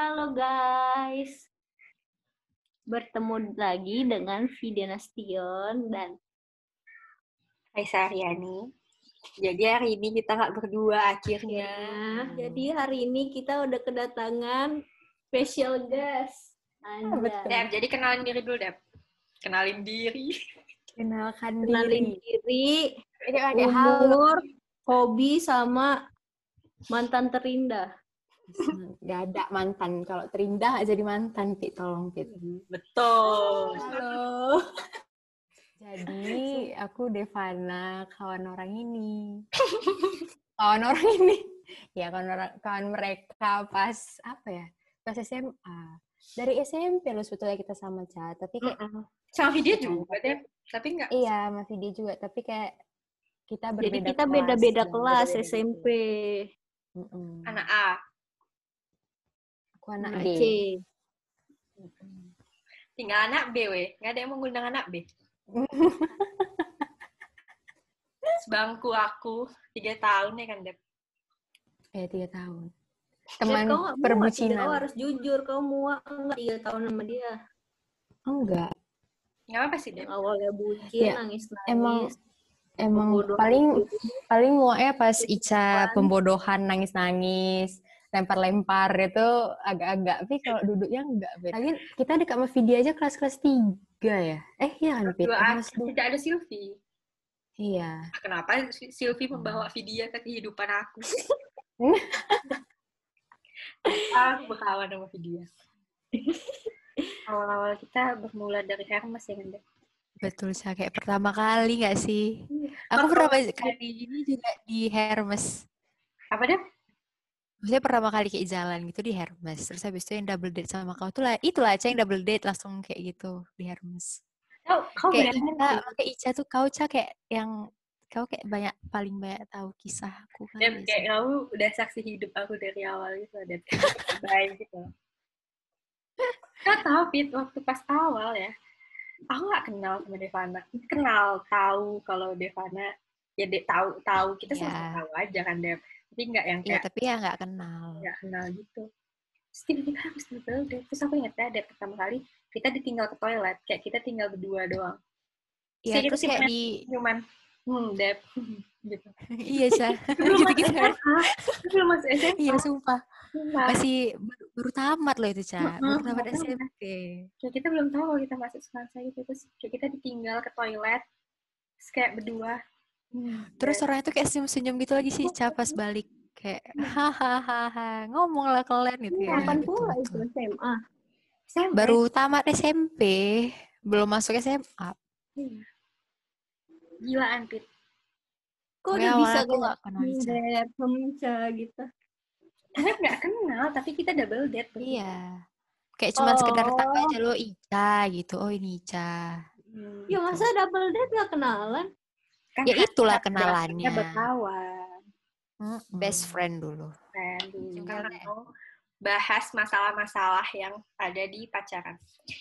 Halo guys. Bertemu lagi dengan Video Nastion dan Hai Saryani. Jadi hari ini kita nggak berdua akhirnya. ya. Jadi hari ini kita udah kedatangan special guest. Anda. Dep, jadi kenalin diri dulu, Dep. Kenalin diri. Kenalkan Kenalin diri. diri, Ini ada umur, hobi sama mantan terindah. Gak ada mantan. Kalau terindah jadi mantan, Pit. Tolong, Pit. Betul. Halo. Jadi, aku Devana, kawan orang ini. kawan orang ini. Ya, kawan, orang, kawan mereka pas, apa ya, pas SMA. Dari SMP loh sebetulnya kita sama, Ca. Tapi kayak, Sama video juga, Dep. Tapi nggak. iya, masih dia juga. Tapi kayak, kita berbeda Jadi kita kelas beda-beda dan kelas SMP. gitu. Mm-mm. Anak A. Anak D. C. Tinggal anak B, weh. Nggak ada yang mengundang anak B. Sebangku aku. Tiga tahun ya kan, Dep. Eh, tiga tahun. Teman kau nggak muak, perbucinan. Kau harus jujur, kau muak enggak tiga tahun sama dia. Enggak. Nggak apa sih, Dep. Awalnya bucin, Ya, nangis-nangis. Emang emang Pembodohan paling paling muaknya pas Pembodohan. Ica pembodohan nangis-nangis lempar-lempar itu agak-agak tapi kalau duduknya enggak Bet. Lagi kita dekat sama Vidi aja kelas-kelas tiga ya eh iya kan Fit Tidak ada Silvi. iya Kenapa Silvi membawa Vidya ke kehidupan aku? aku berkawan sama Vidya. Awal-awal kita bermula dari Hermes ya kan, betul sih kayak pertama kali nggak sih aku Pertama kali ini juga di Hermes Apa, Dep? Maksudnya pertama kali kayak jalan gitu di Hermes. Terus habis itu yang double date sama kau tuh lah, itulah Ica yang double date langsung kayak gitu di Hermes. Kau, kau kayak Ica, kayak Ica tuh kau Ca kayak yang kau kayak banyak paling banyak tahu kisahku kan. Dep, kayak kamu udah saksi hidup aku dari awal gitu, Dep. Baik gitu. Kau tahu, Fit, waktu pas awal ya, aku nggak kenal sama Devana. Kenal, tahu kalau Devana, ya Dep tahu, tahu. Kita Iya. sama tahu aja kan, Dep. Tapi nggak yang Iya, kayak tapi ya nggak kenal. nggak kenal gitu. Terus tiba-tiba harus double date. Terus aku ingat ya, Dep, pertama kali kita ditinggal ke toilet. Kayak kita tinggal berdua doang. Iya, Sih, terus kayak di Cuman, hmm, Dep. gitu. iya. Belum gitu-gitu. Belum masuk SMA. Iya, sumpah. Sumpah. Masih baru, baru tamat loh itu, Ca. Baru Heeh, tamat. SMP. kayak kita belum tahu kalau kita masuk semansa gitu terus kayak kita ditinggal ke toilet terus kayak berdua Hmm, Terus orangnya tuh kayak senyum-senyum gitu lagi sih, Ca, pas balik. Kayak, hahaha, ngomong lah kalian gitu ya. Kapan pula itu SMA? SMP. Baru tamat SMP, belum masuk SMA. Iya. gila Anpit Kok udah bisa kayak nggak kenal Hemca gitu. kita nggak kenal tapi kita double date berdua. Iya. Kayak cuman sekedar tahu Oh. aja lo Ica gitu. Oh ini Ica. Hmm, Ya masa double date gak kenalan? Kan Ya itulah kita kenalannya. berkawan Best friend dulu. kan dulu karena bahas masalah-masalah yang ada di pacaran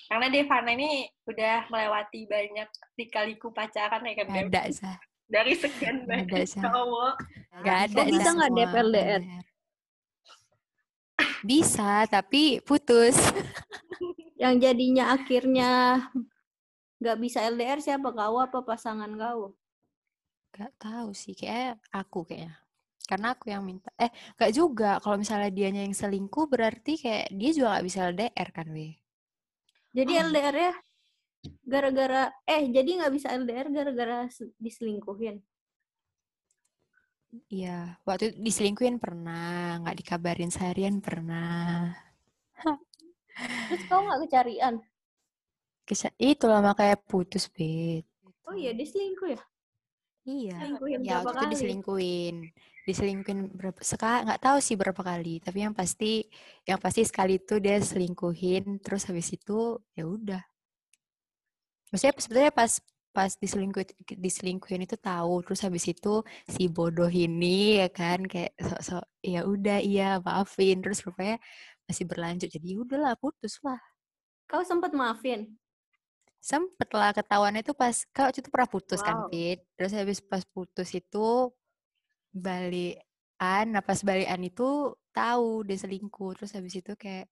karena Devana ini udah melewati banyak lika-liku pacaran ya kan Gak ada Sa. dari sekian Nggak banyak cowok Gak ada Oh, bisa Sa, nggak semua DP LDR? Bisa, tapi putus. Yang jadinya akhirnya gak bisa LDR siapa kau apa pasangan kau? Gak tahu sih, kayak aku kayaknya. Karena aku yang minta. Eh, gak juga. Kalau misalnya dianya yang selingkuh, berarti kayak dia juga gak bisa LDR kan, weh. Jadi Oh. LDR ya gara-gara eh jadi nggak bisa LDR gara-gara se- diselingkuhin. Iya, waktu itu diselingkuhin pernah, nggak dikabarin seharian pernah. Terus kau nggak kecarian? Kesa itulah makanya putus, Bet. Oh iya diselingkuh ya? Iya. Selingkuhin Ya, waktu itu kali? diselingkuhin. Diselingkuhin berapa sekali, nggak tahu sih berapa kali, tapi yang pasti yang pasti sekali itu dia selingkuhin, terus habis itu ya udah. Maksudnya sebenarnya pas pas diselingkuhin diselingkuhin itu tahu, terus habis itu si bodoh ini ya kan kayak sok-sok ya udah iya maafin, terus rupanya masih berlanjut. Jadi ya udahlah putus lah. Kau sempat maafin? Sempet lah ketahuan itu pas kau itu pernah putus kan, Wow. Pit. Terus habis pas putus itu balikan, nah pas balikan itu tahu dia selingkuh. Terus habis itu kayak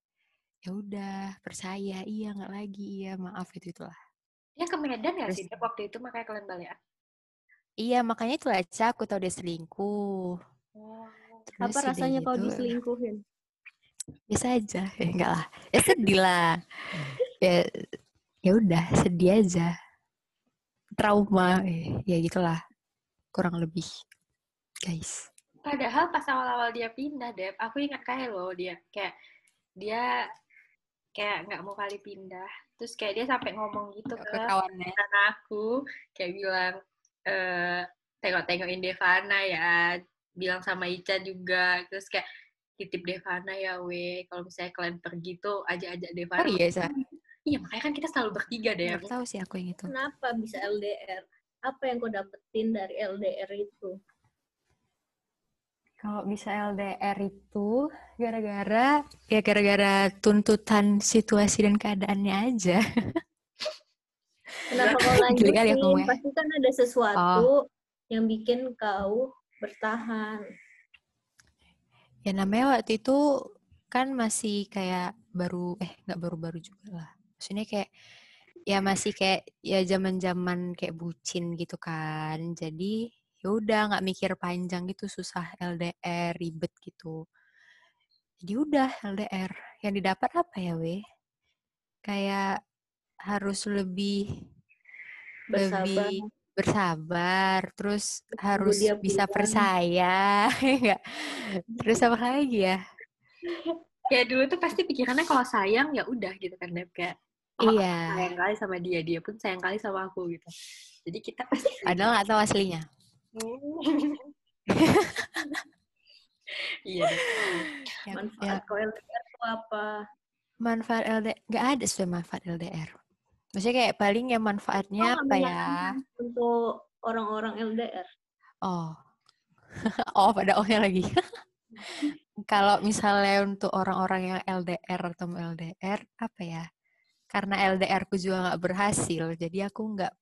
ya udah percaya iya nggak lagi iya maaf itu itulah Dia ke Medan ya Terus- sih waktu itu makanya kalian balik. iya makanya itu aja aku tahu dia selingkuh Oh. Terus Apa rasanya kau gitu, diselingkuhin? biasa aja ya enggak lah ya sedih lah ya ya udah sedih aja trauma eh, ya gitulah kurang lebih guys Padahal pas awal-awal dia pindah, Dep, aku ingat kayak loh dia kayak dia kayak nggak mau kali pindah. Terus kayak dia sampai ngomong gitu ke kawannya teman aku, kayak bilang eh tengok-tengokin Devana ya, bilang sama Ica juga. Terus kayak titip Devana ya, we. Kalau misalnya kalian pergi tuh ajak-ajak Devana. oh iya Sa. Iya, makanya kan kita selalu bertiga deh. Nggak tahu sih aku yang itu Kenapa bisa LDR? Apa yang kau dapetin dari LDR itu? Kalau bisa LDR itu gara-gara ya gara-gara tuntutan situasi dan keadaannya aja. Kenapa kau lanjutin? ya. Pasti kan ada sesuatu yang bikin kau bertahan. Ya namanya waktu itu kan masih kayak baru eh nggak baru-baru juga lah. Maksudnya kayak ya masih kayak ya zaman-zaman kayak bucin gitu kan. Jadi ya udah nggak mikir panjang gitu susah LDR ribet gitu. Jadi udah LDR. Yang didapat apa ya weh? Kayak harus lebih Bersabar. lebih bersabar, terus harus dia bisa percaya, enggak? Terus apa lagi ya? Ya dulu tuh pasti pikirannya kalau sayang ya udah gitu kan, Dep. Kayak oh, Iya, sayang kali sama dia, dia pun sayang kali sama aku gitu. Jadi kita pasti padahal nggak tahu aslinya. iya. Ya, Manfaat ya, LDR itu apa? manfaat LDR, nggak ada sebenarnya manfaat LDR. Maksudnya kayak paling ya manfaatnya nggak apa ya? Untuk orang-orang LDR. Oh, oh pada ohnya lagi. Kalau misalnya untuk orang-orang yang LDR atau LDR, apa ya? Karena LDR ku juga nggak berhasil, jadi aku nggak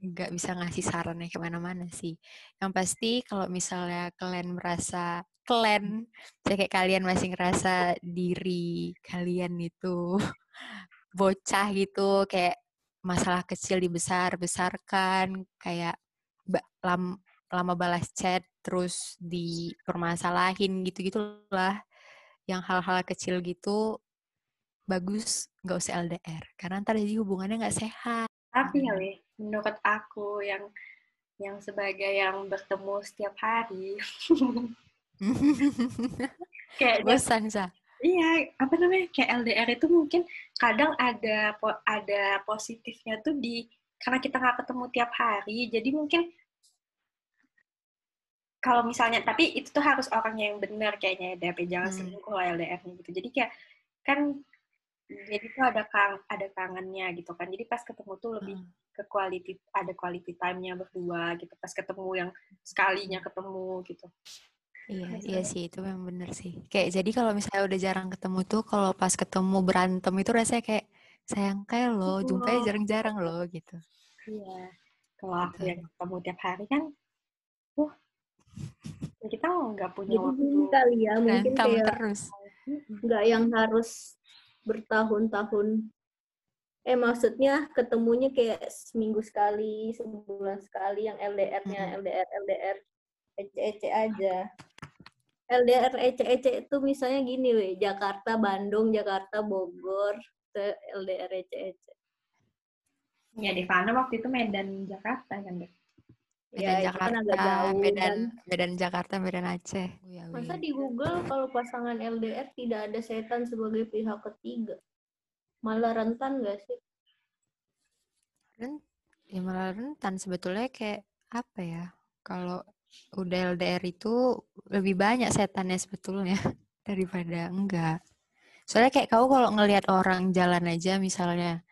nggak bisa ngasih sarannya ke mana-mana sih. Yang pasti kalau misalnya kalian merasa kalian, kayak kalian masih ngerasa diri kalian itu bocah gitu, kayak masalah kecil dibesar-besarkan, kayak ba- lam- lama balas chat terus dipermasalahin gitu-gitulah yang hal-hal kecil gitu bagus nggak usah LDR karena ntar jadi hubungannya nggak sehat Tapi ya, weh, menurut aku yang yang sebagai yang bertemu setiap hari, kayak bosan sa Iya, apa namanya? Kayak LDR itu mungkin kadang ada ada positifnya tuh di karena kita nggak ketemu tiap hari, jadi mungkin kalau misalnya, tapi itu tuh harus orangnya yang benar kayaknya ya, Dap, jangan Hmm. selingkuh lah LDR-nya gitu. Jadi kayak kan jadi tuh ada kang ada kangennya gitu kan. Jadi pas ketemu tuh lebih Hmm. ke quality ada quality time-nya berdua gitu. Pas ketemu yang sekalinya ketemu gitu. iya iya sih itu memang bener sih kayak jadi kalau misalnya udah jarang ketemu tuh kalau pas ketemu berantem itu rasanya kayak sayang kayak lo jumpanya Oh. jarang-jarang lo gitu Iya. Kalau aku Betul. yang ketemu tiap hari kan, ya kita nggak punya Jadi waktu. kali ya, mungkin berantem kayak terus nggak yang harus bertahun-tahun. Eh maksudnya ketemunya kayak seminggu sekali, sebulan sekali yang LDR-nya. LDR LDR ece-ece aja. LDR ece-ece itu misalnya gini weh, Jakarta Bandung, Jakarta Bogor, ke LDR ece-ece. Ya, Devana waktu itu Medan Jakarta kan, Dek? Medan Ya, kan agak Jakarta jauh Medan kan. Medan Jakarta Medan Aceh Ya, Masa weh. di Google kalau pasangan LDR tidak ada setan sebagai pihak ketiga? Malah rentan nggak sih? Ren- ya malah rentan sebetulnya kayak apa ya kalau udah LDR itu lebih banyak setannya sebetulnya daripada enggak soalnya kayak kau kalau ngelihat orang jalan aja misalnya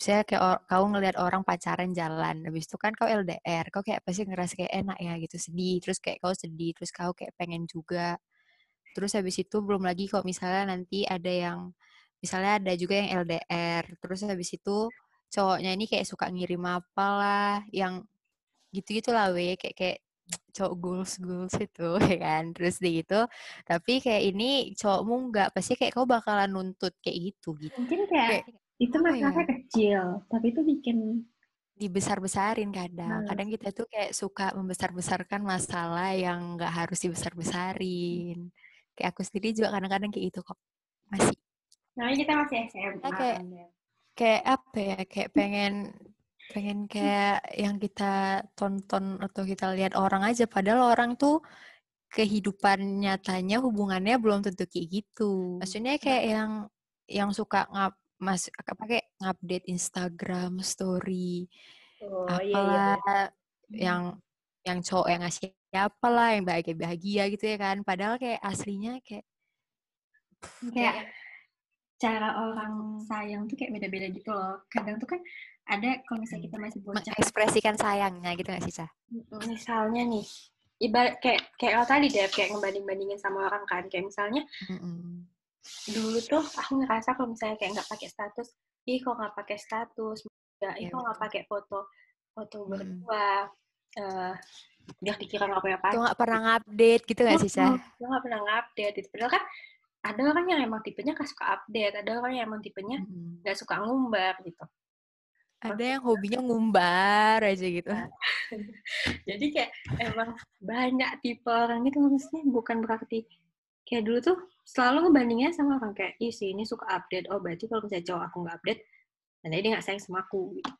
saya kayak or- kau ngelihat orang pacaran jalan habis itu kan kau LDR kau kayak pasti ngerasa kayak enak ya gitu sedih terus kayak kau sedih terus kau kayak pengen juga. Terus habis itu belum lagi kok misalnya nanti ada yang misalnya ada juga yang LDR terus habis itu cowoknya ini kayak suka ngirim apalah yang gitu-gitu lah we kayak kayak cowok goals goals itu ya kan? Terus di gitu tapi kayak ini cowokmu nggak pasti kayak kau bakalan nuntut kayak gitu gitu. Mungkin kayak, itu apa masalahnya ya? kecil, tapi itu bikin dibesar-besarin kadang. Nah. kadang kita tuh kayak suka membesar-besarkan masalah yang nggak harus dibesar-besarin. Kayak aku sendiri juga kadang-kadang kayak gitu kok. Masih. Namanya kita masih SMA. Nah, kayak- kayak apa ya? Kayak pengen pengen kayak yang kita tonton atau kita lihat orang aja. Padahal orang tuh kehidupan nyatanya hubungannya belum tentu kayak gitu. Maksudnya kayak yang yang suka ngap mas apa kayak ngupdate Instagram story Oh iya iya. apalah yang yang cowok yang ngasih apa lah yang bahagia bahagia gitu ya kan padahal kayak aslinya kayak kayak cara orang sayang tuh kayak beda-beda gitu loh. Kadang tuh kan ada kalau misalnya kita masih bocah, mengekspresikan sayangnya gitu gak sih Cah? misalnya nih, ibarat kayak kayak lo tadi deh, kayak ngebanding-bandingin sama orang kan, kayak misalnya Mm-mm. Dulu tuh aku ngerasa kalau misalnya kayak nggak pakai status, ih kok nggak pakai status, ya ih Iya, kok nggak pakai foto foto Mm-mm. berdua, eh dia dikira nggak punya pacar, nggak pernah ngupdate gitu gak sih? Dia nggak pernah ngupdate gitu. Padahal kan ada orang yang emang tipenya nggak suka update, ada orang yang emang tipenya nggak suka ngumbar gitu. ada yang hobinya ngumbar aja gitu Jadi kayak emang banyak tipe orang gitu maksudnya bukan berarti kayak dulu tuh selalu ngebandingnya sama orang kayak ih si ini suka update oh berarti kalau misalnya cowok aku nggak update tandanya dia nggak sayang sama aku gitu.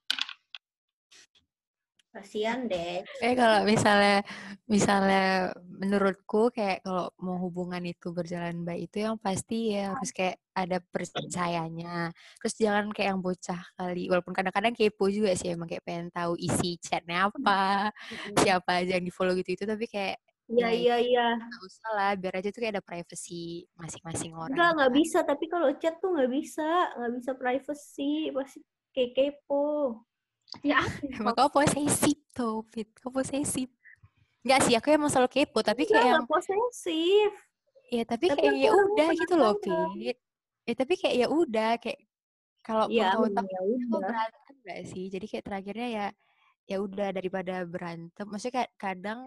Kasihan deh. eh kalau misalnya misalnya menurutku kayak kalau mau hubungan itu berjalan baik itu yang pasti ya harus kayak ada percayanya terus jangan kayak yang bocah kali walaupun kadang-kadang kepo juga sih emang kayak pengen tahu isi chatnya apa siapa aja yang di follow gitu itu tapi kayak Iya Ya, iya iya. nggak usah lah biar aja tuh kayak ada privacy masing-masing orang Enggak gitu nggak kan. bisa. Tapi kalau chat tuh nggak bisa, nggak bisa privacy. Pasti kayak kepo. Ya ya? Emang kau posesif tuh, Fit. Kau posesif. Enggak sih, aku emang selalu kepo. Tapi Enggak, kayak yang, nggak posesif. ya tapi, tapi kayak ya udah gitu loh. Fit. Ya tapi kayak ya udah, kayak kalaupun Iya, kau tahu ya kau udah. berantem gak sih? Jadi kayak terakhirnya ya ya udah daripada berantem. Maksudnya kayak kadang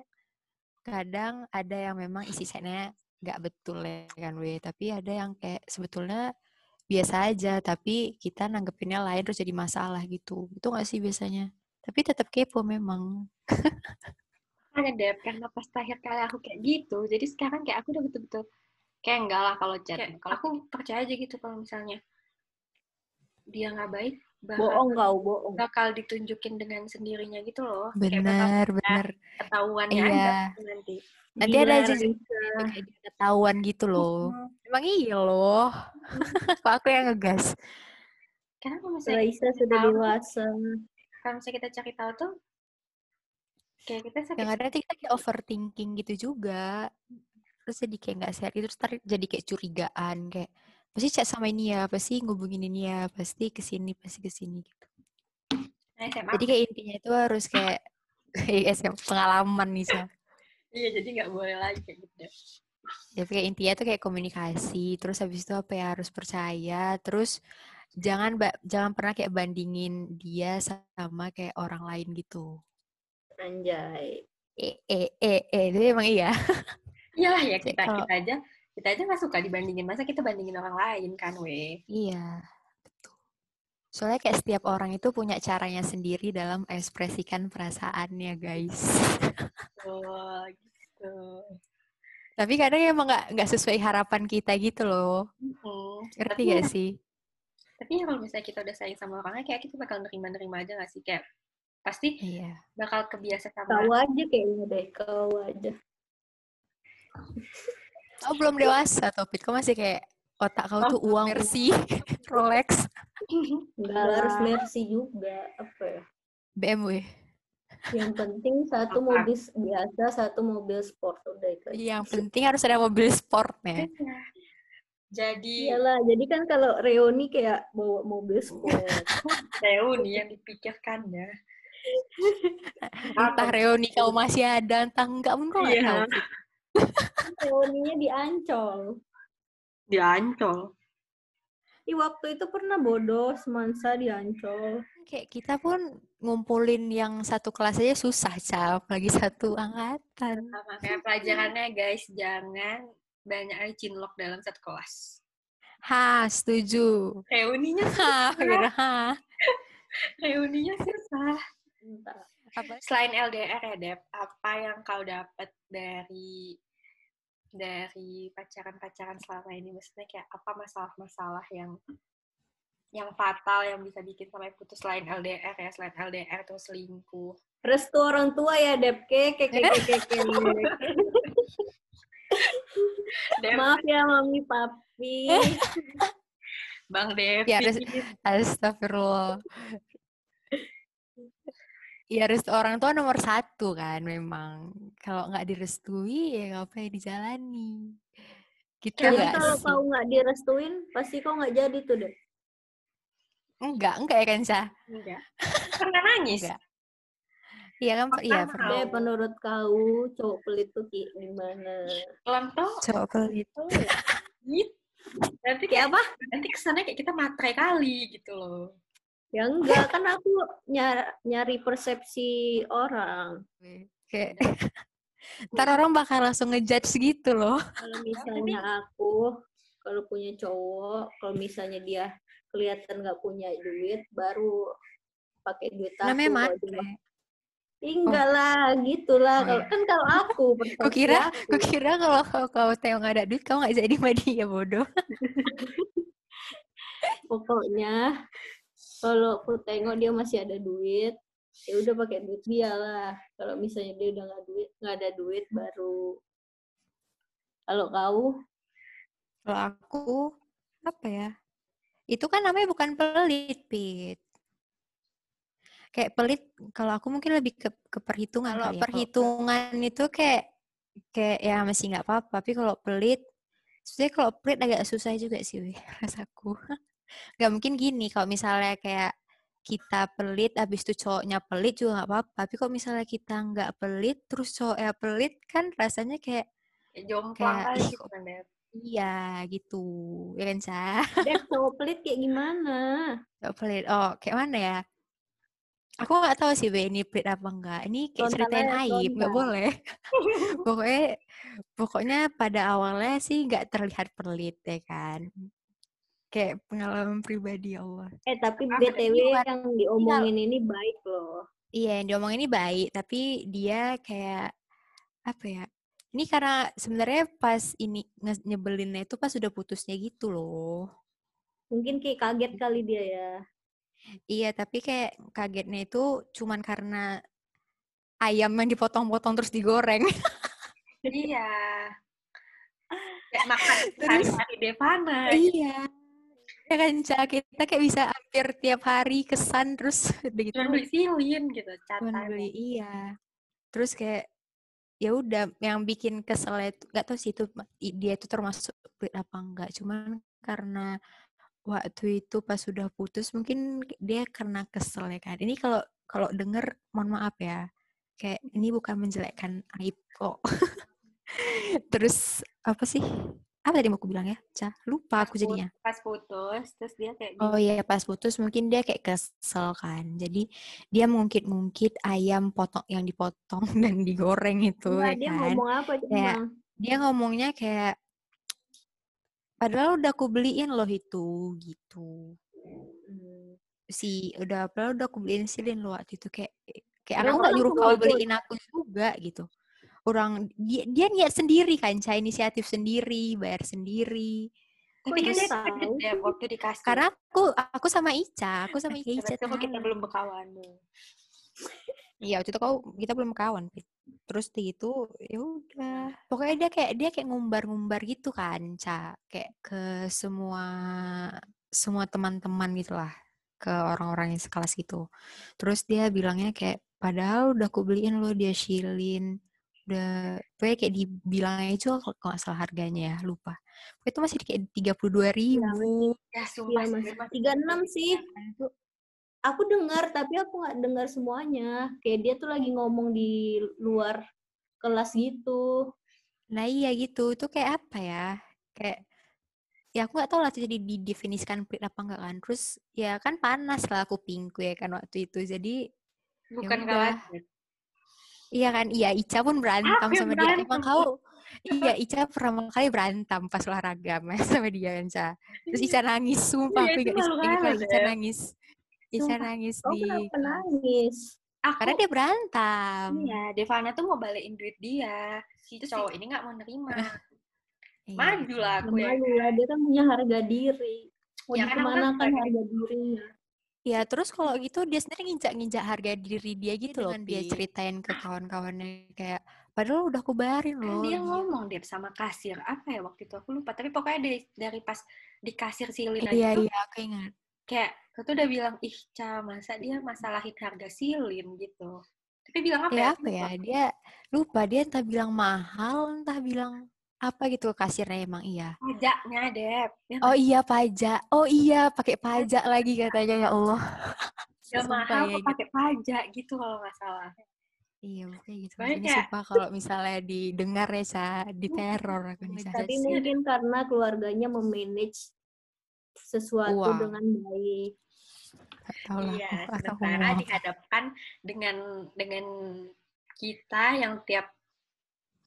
kadang ada yang memang isi chatnya nggak betul ya kan, we. Tapi ada yang kayak sebetulnya biasa aja, tapi kita nanggepinnya lain terus jadi masalah gitu. Itu nggak sih biasanya? Tapi tetap kepo memang. Makanya deh karena pas terakhir kali aku kayak gitu, jadi sekarang kayak aku udah betul-betul kayak enggak lah kalau chat. Kalau aku percaya aja gitu kalau misalnya dia nggak baik, Bohong kau, bohong. bakal ditunjukin dengan sendirinya gitu loh. Bener, bener. ketahuannya Iya. nanti. Nanti Gila, ada aja dia ketahuan gitu loh. Emang iya loh. Kok aku yang ngegas? Karena kalau misalnya kita sudah tahu, dewasa. kalau misalnya kita cari tahu tuh kayak kita sakit Yang ada kita kayak overthinking gitu juga. Terus jadi kayak nggak serius, terus ntar jadi kayak curigaan kayak pasti chat sama ini ya, pasti ngubungin ini ya, pasti ke sini, pasti ke sini gitu. Nah, SMA. Jadi kayak intinya itu harus kayak kayak SM pengalaman nih Sa. Iya, jadi nggak boleh lagi kayak gitu. Jadi kayak intinya tuh kayak komunikasi, terus habis itu apa ya harus percaya, terus jangan jangan pernah kayak bandingin dia sama kayak orang lain gitu. Anjay. Eh eh eh eh itu emang iya. Iyalah ya kita kita aja kita aja nggak suka dibandingin masa kita bandingin orang lain kan weh. Iya, betul. Soalnya kayak setiap orang itu punya caranya sendiri dalam ekspresikan perasaannya, guys. Oh, gitu. Tapi kadang emang nggak nggak sesuai harapan kita gitu loh. Hmm. Ngerti Tapi gak ya- sih? Tapi ya kalau misalnya kita udah sayang sama orangnya, kayak kita bakal nerima-nerima aja gak sih? Kayak pasti Iya. bakal kebiasa sama Kau aja kayaknya deh, kau aja. Kau belum dewasa, Topit. Kau masih kayak otak kau Oh, tuh uang, Mercy, Rolex, Enggak harus mercy juga. Apa ya? BMW. Yang penting satu Apa? mobil biasa, satu mobil sport udah itu. aja. Yang penting harus ada mobil sportnya. Iya. Jadi Iyalah, jadi kan kalau reuni kayak bawa mobil sport. reuni yang dipikirkan ya. Entah reuni kau masih ada, entah enggak pun kau nggak Iya. tahu. Reuninya di Ancol. Di Ancol. Di waktu itu pernah bodoh semansa di Ancol. Kayak kita pun ngumpulin yang satu kelas aja susah, Cap. Lagi satu angkatan. Sama kayak pelajarannya guys, jangan banyak kali cinlok dalam satu kelas. Ha, setuju. Reuninya Ha, bener, ha. reuninya susah. Entah. Apa? Selain LDR ya, Dep, apa yang kau dapat dari dari pacaran-pacaran selama ini? Maksudnya kayak apa masalah-masalah yang yang fatal yang bisa bikin sampai putus selain LDR ya, selain LDR terus selingkuh. Restu orang tua ya, Depke. Ke, ke, ke, ke, ke. Dep, Maaf ya, Mami Papi. Bang Dev. Ya, Astagfirullah. Ya restu orang tua nomor satu kan memang. Kalau nggak direstui ya ngapain dijalani. Gitu Jadi nggak kalau sih? kau nggak direstuin, pasti kau nggak jadi tuh, Dep. Enggak, enggak ya Kansa? Enggak. Pernah nangis? Enggak. Iya kan? Iya Pernah. Dep, menurut kau cowok pelit tuh kayak gimana? Lonto. Coba pelit. Gitu. Nanti Kayak kayak apa? nanti kesannya kayak kita matre kali gitu loh. Ya enggak, kan aku nyari, nyari persepsi orang. Kayak ntar orang bakal langsung ngejudge gitu loh. Kalau misalnya aku, kalau punya cowok, kalau misalnya dia kelihatan nggak punya duit, baru pakai duit aku. Namanya matre. Enggak lah, gitulah. Oh, Kalau iya. kan kalau aku Gue persepsi kira, aku. gue kira kalau kau kau tahu nggak ada duit, kau nggak jadi sama dia bodoh. pokoknya kalau aku tengok dia masih ada duit ya udah pakai duit dia lah kalau misalnya dia udah nggak duit nggak ada duit baru kalau kau Kalau aku apa ya? Itu kan namanya bukan pelit, Pit. Kayak pelit kalau aku mungkin lebih ke, ke perhitungan Kalau kali ya. Perhitungan itu kayak kayak ya masih nggak apa-apa, tapi kalau pelit sebenarnya kalau pelit agak susah juga sih rasaku. Nggak mungkin gini kalau misalnya kayak kita pelit habis itu cowoknya pelit juga nggak apa-apa. Tapi kalau misalnya kita nggak pelit terus cowoknya pelit kan rasanya kayak Kayak jomplang Kayak, gitu kan, iya gitu. Ya kan, Sa? Cowok pelit kayak gimana Gak pelit. Oh, kayak mana ya? Aku nggak tahu sih, ini pelit apa enggak. Ini kayak ceritain aib, nggak boleh. pokoknya, pokoknya pada awalnya sih nggak terlihat pelit, ya kan? Kayak pengalaman pribadi ya Allah. eh tapi btw yang diomongin ini baik loh Iya, yang diomongin ini baik, tapi dia kayak apa ya? Ini karena sebenarnya pas ini nyebelinnya itu pas udah putusnya gitu loh. mungkin kayak kaget kali dia ya Iya, tapi kayak kagetnya itu cuman karena ayam yang dipotong-potong terus digoreng. Iya. Kayak makan hari-hari Devana. iya. Ya kan, Ca, kita kayak bisa hampir tiap hari kesan terus udah gitu. Cuma beli silin gitu, cuman catat. beli, iya. Terus kayak ya udah yang bikin kesel itu nggak tahu sih itu dia itu termasuk pelit apa enggak cuman karena waktu itu pas sudah putus mungkin dia karena kesel ya kan ini kalau kalau denger mohon maaf ya kayak ini bukan menjelekkan aib kok terus apa sih apa tadi mau aku bilang ya Ca lupa aku jadinya Pas putus, terus dia kayak Oh iya pas putus mungkin dia kayak kesel kan. Jadi dia mengungkit-ungkit ayam potong yang dipotong dan digoreng itu Enggak, ya dia kan. ngomong apa Kayak- emang Dia ngomongnya kayak padahal udah aku beliin loh itu gitu. Hmm. Si udah padahal udah aku beliin silin loh waktu itu kayak kayak aku nggak orang nyuruh nggak kau beliin aku juga gitu. Orang dia dia niat sendiri kan, Ca, inisiatif sendiri, bayar sendiri. Tapi kan dia kaget ya waktu dikasih. Karena aku aku sama Ica, aku sama Ica kok kita belum berkawan. Iya, waktu itu kau kita belum kawan. Terus di itu ya udah. Pokoknya dia kayak dia kayak ngumbar-ngumbar gitu kan, Ca. Kayak ke semua semua teman-teman gitu lah, ke orang-orang yang sekelas gitu. Terus dia bilangnya kayak padahal udah aku beliin lo dia shilin udah pokoknya kayak dibilangnya itu kalau nggak salah harganya ya lupa Pokoknya itu masih kayak tiga puluh dua ribu Ya Iya, sumpah sih, Mas. 36 sih. Aku dengar, tapi aku nggak dengar semuanya. Kayak dia tuh lagi ngomong di luar kelas gitu. Nah iya gitu, itu kayak apa ya? Kayak ya aku nggak tahu lah itu jadi didefinisikan pelit apa enggak kan terus ya kan panas lah kupingku ya kan waktu itu jadi Bukan udah. khawatir. Iya kan iya Ica pun berantem yang sama dia berantem. emang kau iya Ica pertama kali berantem pas olahraga mas sama dia kan Ca. terus Ica nangis sumpah Iya, aku itu ingat Ica ya. nangis Ica Sumpah. nangis Oh, di kenapa nangis? Aku karena dia berantem Iya, Devana tuh mau balikin duit dia. Si Terus cowok ini nggak mau nerima. Iya, Maju lah aku ya. Lah, dia kan punya harga diri. Mau Ya kan ke mana kan kan harga dirinya. Ya terus kalau gitu dia sendiri nginjak-nginjak harga diri dia gitu loh. dengan Dia di- ceritain ke kawan-kawannya kayak padahal udah aku bayarin Kan loh. dia gitu. ngomong dia sama kasir apa ya waktu itu aku lupa. Tapi pokoknya dari, dari pas di kasir silin aja Iya tuh iya aku ingat. kayak aku tuh udah bilang ih Ca masa dia masalahin harga silin gitu. Tapi bilang apa ya? Ya apa ya dia lupa dia entah bilang mahal entah bilang apa gitu ke kasirnya emang iya. Pajaknya Dep. Ya, Oh iya pajak. Oh iya pakai pajak lagi katanya ya Allah. mahal ya, kok gitu. pakai pajak gitu kalau nggak salah. Iya pokoknya gitu. Pokoknya Ini sumpah kalau misalnya didengar ya Ca, diteror aku nih. Tapi mungkin karena keluarganya memanage sesuatu Uang. dengan baik. Tahu lah Iya, sementara dihadapkan dengan dengan kita yang tiap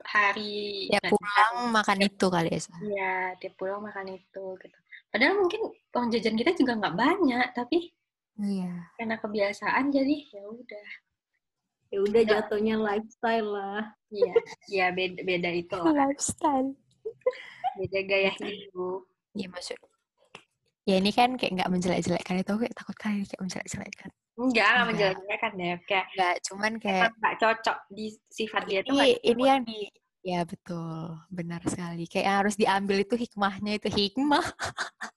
hari Ya pulang makan itu kali ya. Iya, tiap pulang makan itu gitu. Padahal mungkin uang jajan kita juga nggak banyak, tapi Iya. karena kebiasaan jadi ya udah. Ya udah jatuhnya lifestyle lah. Iya, iya beda beda itu lah. Lifestyle. Beda gaya hidup. Iya maksud. Ya ini kan kayak nggak menjelek-jelekkan itu aku kayak takut kali kayak menjelek-jelekkan. Enggak, nggak Enggak. menjelek-jelekan deh. Kayak Enggak, cuman kayak emang nggak cocok di sifat dia tuh ini ini yang di ya betul, benar sekali. Kayak yang harus diambil itu hikmahnya itu hikmah.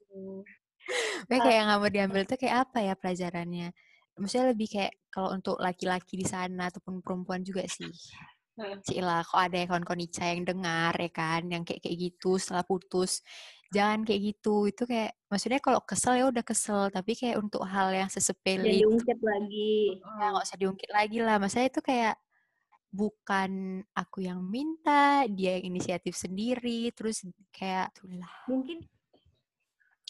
Hmm. Kayak kayak yang nggak mau diambil itu kayak apa ya pelajarannya? Maksudnya lebih kayak kalau untuk laki-laki di sana ataupun perempuan juga sih. Hmm. Cila, kok ada ya kawan-kawan Ica yang dengar ya kan, yang kayak kayak gitu setelah putus, jangan kayak gitu. Itu kayak maksudnya kalau kesel ya udah kesel, tapi kayak untuk hal yang sesepele Jadi diungkit lagi. ya nggak usah diungkit lagi lah. Maksudnya itu kayak bukan aku yang minta, dia yang inisiatif sendiri, terus kayak itulah. Mungkin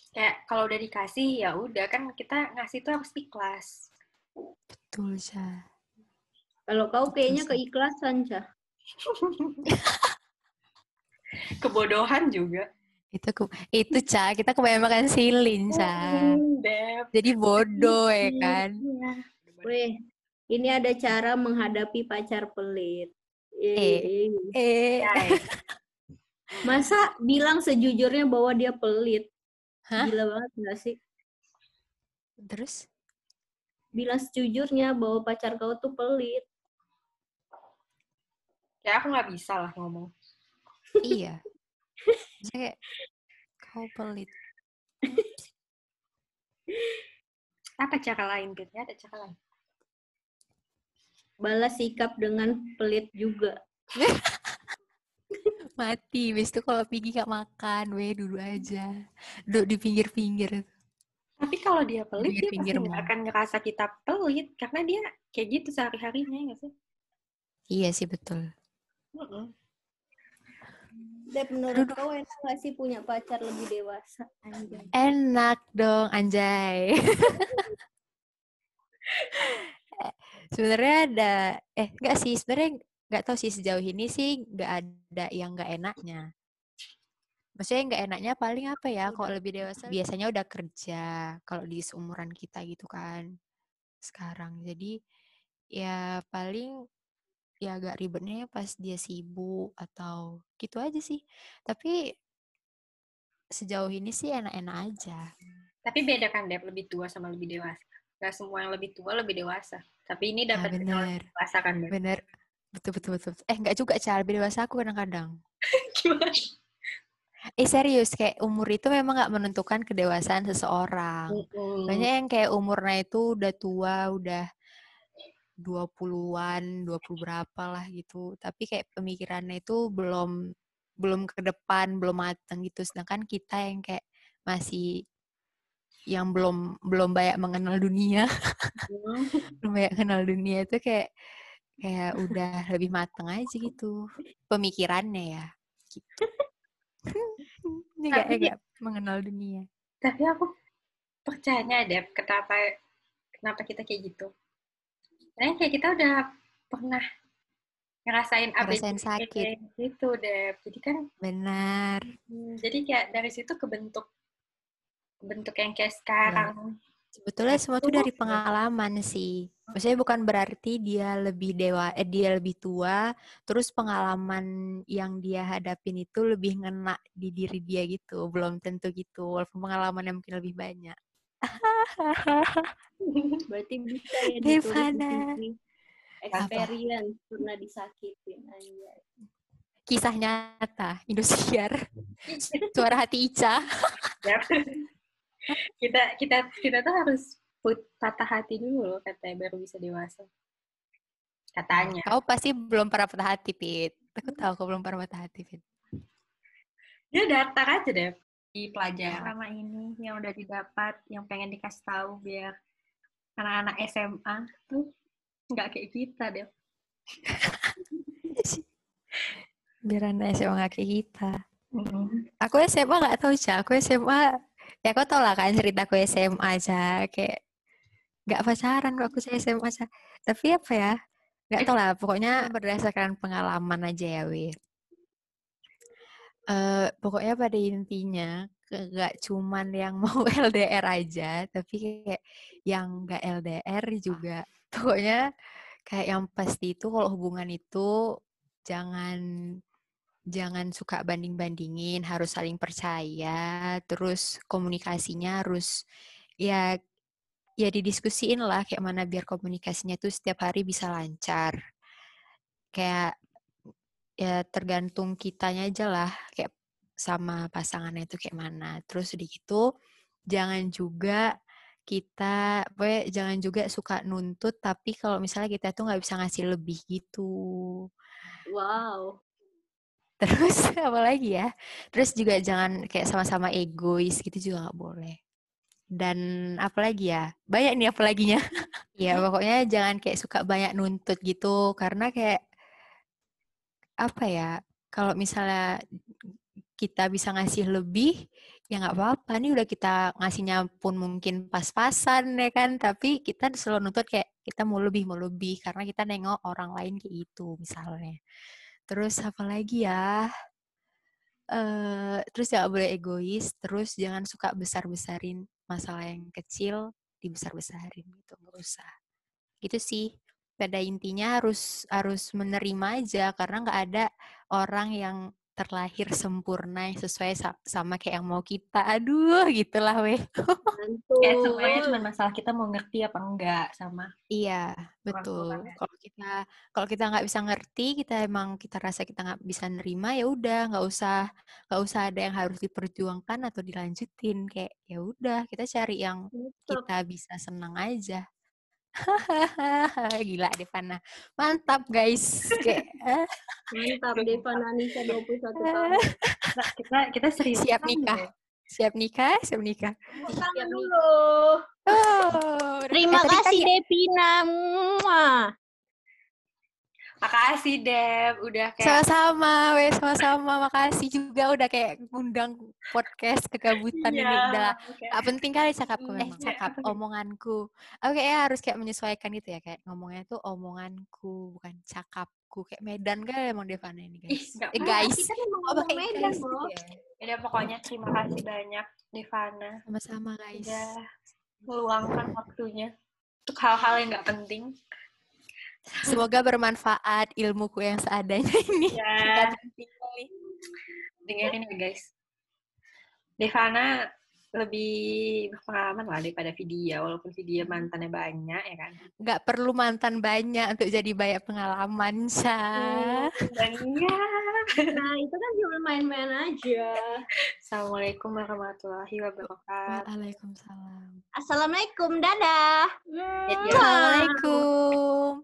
Kayak kalau udah dikasih ya udah kan kita ngasih tuh harus ikhlas. Betul, Ca. kalau kau kayaknya sih. keikhlasan, Cah. Kebodohan juga. Itu ke- itu Ca, kita kebanyakan makan silin, Ca. Jadi bodoh ya kan. Iya. Weh, ini ada cara menghadapi pacar pelit. Eh. Eh, Masa bilang sejujurnya bahwa dia pelit? Hah? Gila banget gak sih? terus Bilang sejujurnya bahwa pacar kau tuh pelit. kayak aku nggak bisa lah ngomong. iya. Kayak kau pelit. Apa cara lain? Ya, ada cara lain. Balas sikap dengan pelit juga. Mati, habis itu kalau pergi gak makan, weh duduk aja. Duduk di pinggir-pinggir. Tapi kalau dia pelit, dia pasti Pinggir-pinggir nggak mall. akan ngerasa kita pelit. Karena dia kayak gitu sehari-harinya, ya nggak sih? Iya sih, betul. Dep, menurut kau enak gak sih punya pacar lebih dewasa? Anjay. Enak dong, anjay. Sebenarnya ada, eh enggak sih, sebenarnya nggak tahu sih sejauh ini sih nggak ada yang nggak enaknya. Maksudnya nggak enaknya paling apa ya? Kalau lebih dewasa biasanya udah kerja, kalau di seumuran kita gitu kan. Sekarang, jadi ya paling ya agak ribetnya pas dia sibuk atau gitu aja sih. Tapi sejauh ini sih enak-enak aja. Tapi beda kan, Dep, lebih tua sama lebih dewasa. Gak semua yang lebih tua lebih dewasa. Tapi ini Ah, dapat lebih bener. dewasa kan, Dep? Bener. Betul, betul, betul. Eh, nggak juga, Cal. Lebih dewasa aku kadang-kadang. Gimana? Eh, serius. Kayak umur itu memang nggak menentukan kedewasaan seseorang. Mm-mm. Banyak yang kayak umurnya itu udah tua, udah 20-an, 20 berapa lah gitu. Tapi kayak pemikirannya itu belum belum ke depan, belum matang gitu. Sedangkan kita yang kayak masih yang belum belum banyak mengenal dunia, Hmm. belum banyak kenal dunia itu kayak kayak udah lebih matang aja gitu pemikirannya ya. Gitu. Ini Tapi nggak- mengenal dunia. Tapi aku percaya deh kenapa kenapa kita kayak gitu. Karena kayak kita udah pernah ngerasain Ngerasain sakit. gitu deh. Jadi kan Benar. hmm, jadi kayak dari situ kebentuk bentuk yang kayak sekarang. Sebetulnya semua tuh dari pengalaman sih. Maksudnya bukan berarti dia lebih dewa, eh, dia lebih tua, terus pengalaman yang dia hadapin itu lebih ngena di diri dia gitu. Belum tentu gitu, walaupun pengalamannya mungkin lebih banyak. Berarti bisa ya Devana. Experience pernah disakitin aja. Kisah nyata, Indosiar. Suara hati Ica. Ya. kita kita kita tuh harus put patah hati dulu loh katanya baru bisa dewasa. Katanya. Kau pasti belum pernah patah hati, Pit. Aku tahu kau belum pernah patah hati, Pit. Dia daftar aja deh di pelajaran sama ini yang udah didapat, yang pengen dikasih tahu biar anak-anak SMA tuh nggak kayak kita deh. Biar anak SMA nggak kayak kita. Aku SMA nggak tahu, Ca. Aku SMA, ya kau tau lah kan cerita aku SMA aja. Kayak nggak pacaran kok aku SMA aja. Tapi apa ya, nggak tau lah. Pokoknya berdasarkan pengalaman aja ya, Wi. Eh, pokoknya pada intinya nggak cuman yang mau LDR aja, tapi kayak yang nggak LDR juga. Pokoknya kayak yang pasti itu kalau hubungan itu jangan jangan suka banding-bandingin, harus saling percaya, terus komunikasinya harus ya ya didiskusiin lah kayak mana biar komunikasinya tuh setiap hari bisa lancar. Kayak ya tergantung kitanya aja lah kayak sama pasangannya itu kayak mana. Terus udah gitu jangan juga kita, pokoknya jangan juga suka nuntut tapi kalau misalnya kita tuh nggak bisa ngasih lebih gitu. Wow. Terus apa lagi ya? Terus juga jangan kayak sama-sama egois gitu juga nggak boleh. Dan apa lagi ya? Banyak nih apa laginya. ya pokoknya jangan kayak suka banyak nuntut gitu karena kayak apa ya? Kalau misalnya kita bisa ngasih lebih, ya nggak apa-apa. Nih udah kita ngasihnya pun mungkin pas-pasan ya kan, tapi kita selalu nuntut kayak kita mau lebih mau lebih karena kita nengok orang lain kayak gitu misalnya. Terus apa lagi ya? eh terus jangan boleh egois, terus jangan suka besar-besarin masalah yang kecil dibesar-besarin gitu, nggak usah. Gitu sih. Pada intinya harus harus menerima aja karena nggak ada orang yang terlahir sempurna yang sesuai sa- sama kayak yang mau kita. Aduh, gitulah weh. Mantul. Kayak semuanya cuma masalah kita mau ngerti apa enggak sama Iya, betul. kan? Kalau kita kalau kita nggak bisa ngerti, kita emang kita rasa kita nggak bisa nerima, ya udah, nggak usah nggak usah ada yang harus diperjuangkan atau dilanjutin. Kayak ya udah, kita cari yang Mantap. kita bisa senang aja. Gila Devana. Mantap guys. Kayak eh, Mantap, Deva Nanisa 21 tahun. Nah, kita kita serius siap nikah. ya. Siap nikah, siap nikah. Dulu. Oh, Terima kasih ya- Devina. Makasih Deb, udah kayak Sama-sama, weh, sama-sama. Makasih juga udah kayak ngundang podcast kegabutan ini. Iya, Udah gak penting kali cakapku Hmm, eh iya, cakap oke. omonganku. Aku kayaknya harus kayak menyesuaikan gitu ya kayak ngomongnya tuh omonganku bukan cakapku. Kayak Medan kan emang Devana ini Ih, guys nggak eh guys. Kita memang oh Medan guys gitu ya? Pokoknya terima kasih banyak Devana. Sama-sama guys. Udah meluangkan waktunya untuk hal-hal yang nggak penting. Semoga bermanfaat ilmuku yang seadanya ini Ya, dengerin ya guys. Devana lebih berpengalaman lah daripada Vidya, walaupun Vidya mantannya banyak ya kan. nggak perlu mantan banyak untuk jadi banyak pengalaman Syah Dan ya, Nah, itu kan cuma main-main aja. Assalamualaikum warahmatullahi wabarakatuh. Waalaikumsalam Assalamualaikum, dadah. Assalamualaikum